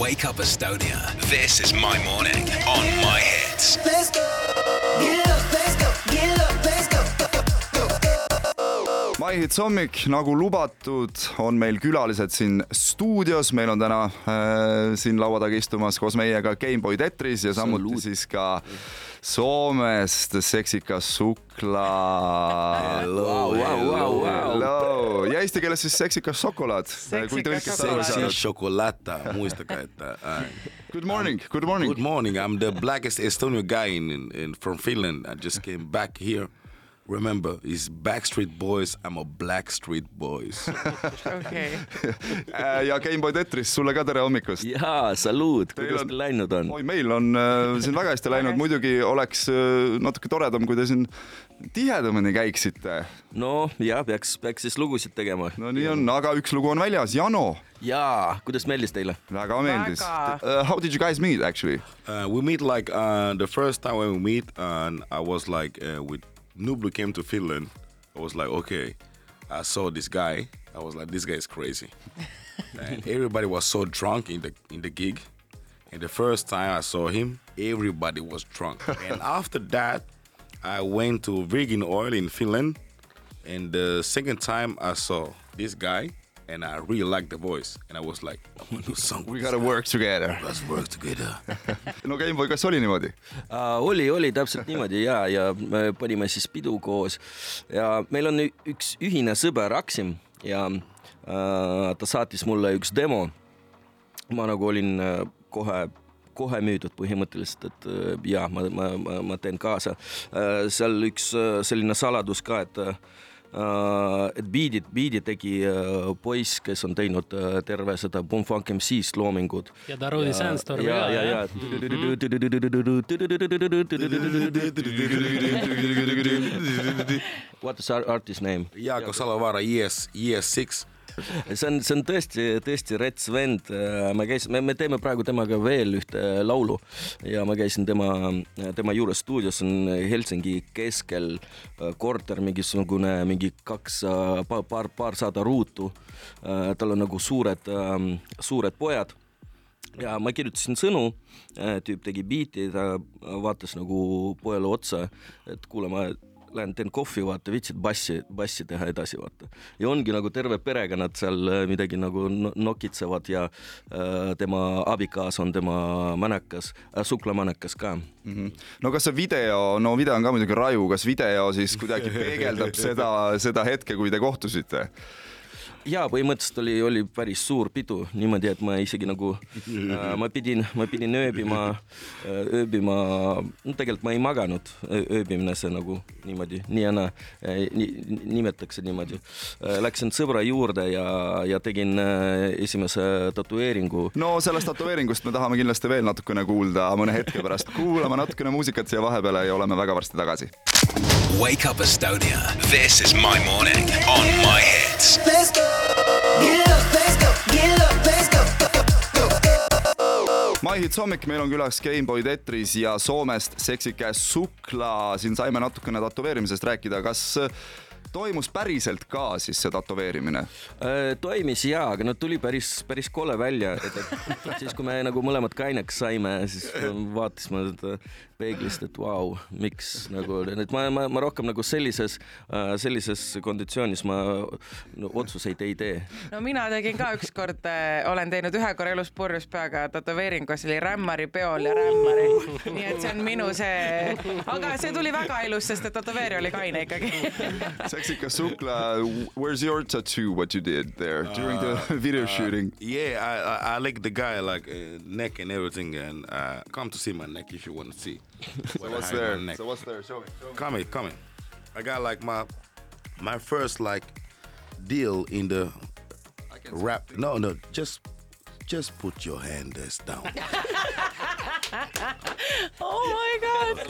Wake Up Estonia. This is my morning on my hits. Let's go. Get up, let's go. Get up, let's go. Go. MyHits hommik, nagu lubatud, on meil külalised siin stuudios, meil on täna äh, siin laua taga istumas koos meiega Gameboy Tetris ja samuti Salut. siis ka Soomest seksikas Sukla. Wow, wow, wow, wow. Hello. ja eesti keeles siis seksikas šokolaad. kui tõlkes Seksikas aru šokolaad. saanud Siis Chocolata, muistakaa, että äh, Good morning, good morning Good morning. I'm the blackest Estonian guy in, in, in from Finland. I just came back here. Remember, it's Backstreet Boys. I'm a Blackstreet Boys. okei, Äh, ja Gameboy Tetris, sulle ka tere hommikust. jaa, saluut, kuidas on- teil läinud on? oi, meil on äh, siin väga hästi läinud, muidugi oleks äh, natuke toredam, kui te siin tihedamini käiksite. noh, jah, peaks, peaks siis lugusid tegema. no nii on, aga üks lugu on väljas, Jano, jaa, kuidas meeldis teile? väga meeldis uh,. How did you guys meet actually? uh, we meet like uh, the first time when we meet, and I was like, uh, with Nublu came to Finland. I was like, okay, I saw this guy. I was like, this guy is crazy, and everybody was so drunk in the in the gig. And the first time I saw him, everybody was drunk. and after that, I went to Virgin Oil in Finland. And the second time I saw this guy, and I really liked the voice. And I was like, I'm gonna do something. We gotta work together. Let's work together. no Gameboy, kas oli niimoodi? oli, oli täpselt niimoodi ja, ja me panime siis pidu koos ja meil on üks ühine sõber Aksim ja äh, ta saatis mulle üks demo. ma nagu olin äh, kohe kohe müüdud põhimõtteliselt, et jaa, ma, ma, ma, ma teen kaasa. seal üks selline saladus ka, et et biidid, biidi tegi äh, poiss, kes on teinud äh, terve seda Boom Funk MC-st loomingut. ja ta Rudi Sandstormi ja, ka ja, ja jah?. What is our artist name? Jaako Salovara ES, ES6. see on, see on tõesti, tõesti rets vend. ma käisin, me, me teeme praegu temaga veel ühte laulu ja ma käisin tema, tema juures stuudios, on Helsingi keskel äh, korter, mingisugune mingi kaks, paar, paar, paarsada ruutu. tal on nagu suured, suured pojad ja ma kirjutasin sõnu, tüüp tegi biiti, ta vaatas nagu pojale otsa, et kuule, ma lähen teen kohvi, vaata, viitsid bassi, bassi teha edasi, vaata. ja ongi nagu terve perega nad seal äh, midagi nagu no- nokitsevad ja äh, tema abikaasa on tema mänekas äh,, suklamänekas ka. no kas see video, no video on ka muidugi raju, kas video siis kuidagi peegeldab seda, seda hetke, kui te kohtusite? Ja põhimõtteliselt oli, oli päris suur pidu niimoodi, et ma isegi nagu äh,, ma pidin, ma pidin ööbima, ööbima, no tegelikult ma ei maganud, ööbimine see nagu niimoodi, nii ja naa, nimetatakse niimoodi. Läksin sõbra juurde ja, ja tegin äh, esimese tätoveeringu. no sellest tätoveeringust me tahame kindlasti veel natukene kuulda mõne hetke pärast, kuulame natukene muusikat siia vahepeale ja oleme väga varsti tagasi. Wake Up Estonia. This is my morning on my hits. Let's go. Get up, let's go. Get up, let's go. MyHits hommik, meil on külas Gameboy Tetris ja Soomest seksikäes Sukla, siin saime natukene tätoveerimisest rääkida, kas toimus päriselt ka siis see tätoveerimine? Äh, toimis jaa, aga no tuli päris, päris kole välja, et, et siis kui me nagu mõlemad kaineks saime, siis vaatasime seda peeglist, et vau, miks nagu, et ma, ma, ma rohkem nagu sellises, sellises konditsioonis ma no, otsuseid ei tee. no mina tegin ka ükskord, olen teinud ühe korra elus purjus peaga tätoveeringu, see oli Rämmari peol ja Rämmari. nii et see on minu see, aga see tuli väga ilus, sest et tätoveerija oli kaine ikkagi. Seksikas Sukla, where's your tattoo, what you did there during the video shooting? Yeah, I, I, I like the guy like uh, neck and everything, and uh, come to see my neck if you want to see. So what's there neck. So what's there, show me. Come in, come in. I got like my my first like deal in the rap. No, no, just just put your hand down. oh my god.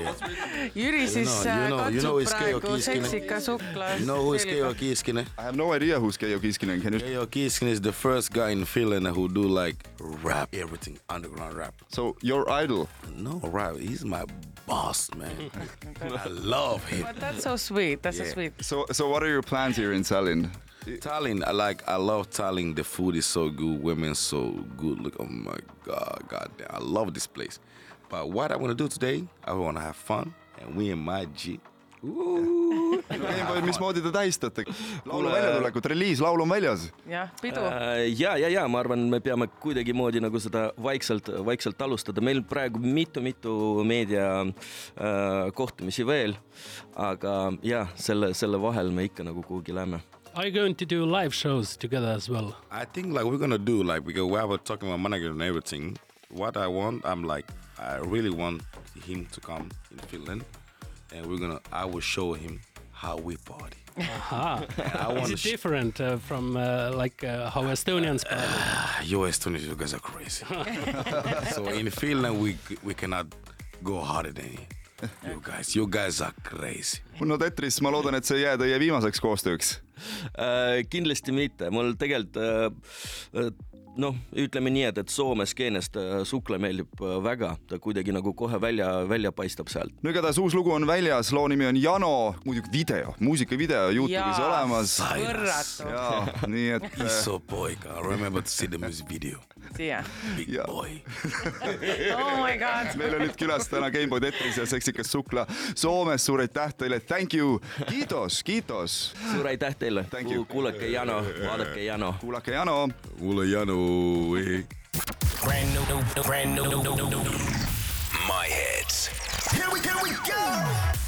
Jüri siis you know- you know katsub it's Keijo praegu Kiiskinen. seksika sukla. You know who is Keijo Kiiskinen? I have no idea who's Keijo Kiiskinen, can you? Keijo Kiiskinen is the first guy in Finland who do like rap, everything underground rap. So your idol, No rap, he's my boss, man. I love him. But that's so sweet, that's Yeah. so sweet. so so what are your plans here in Tallinn? Tallinn, I like, I love Tallinn. The food is so good, women so good. Look, oh my God, God damn, I love this place. But what I want to do today, I want to have fun, and we in my G. Mismoodi te tähistate laulu väljatulekut, reliislaul on väljas. jah, pidu. Äh, ja, ja, ja ma arvan, me peame kuidagimoodi nagu seda vaikselt, vaikselt alustada, meil praegu mitu-mitu meedia äh, kohtumisi veel, aga ja selle, selle vahel me ikka nagu kuhugi lähme. Are you going to do live shows together as well? I think like we're gonna do like because we have a talking about manager and everything. What I want, I'm like, I really want him to come in Finland, and we're gonna. I will show him how we party. Aha. Is it different uh, from uh, like uh, how Estonians party? you Estonians, you guys are crazy. so in Finland, we we cannot go harder than you. You guys, you guys are crazy. no Tetris, ma loodan, et see ei jää teie viimaseks koostööks. Äh, kindlasti mitte, mul tegelikult äh, noh, ütleme nii, et, et Soome skeenest äh, Sukla meeldib äh, väga, ta kuidagi nagu kohe välja, välja paistab sealt. no igatahes uus lugu on väljas, loo nimi on Jano, muidugi video, muusikavideo Youtube'is olemas. nii et He's so boy, girl. Remember to see the music video. siia. Big Yeah. boy. oh my god. meil olid külas täna Gameboy Tetris ja seksikas Sukla Soomest, suur aitäh teile, thank you, kiitos, kiitos. suur aitäh teile Thank you., kuulake Jano, vaadake Jano. kuulake Jano Ulla Jano. Brand new, new, brand new, new, new, new, new. My hits. Here we, here we go.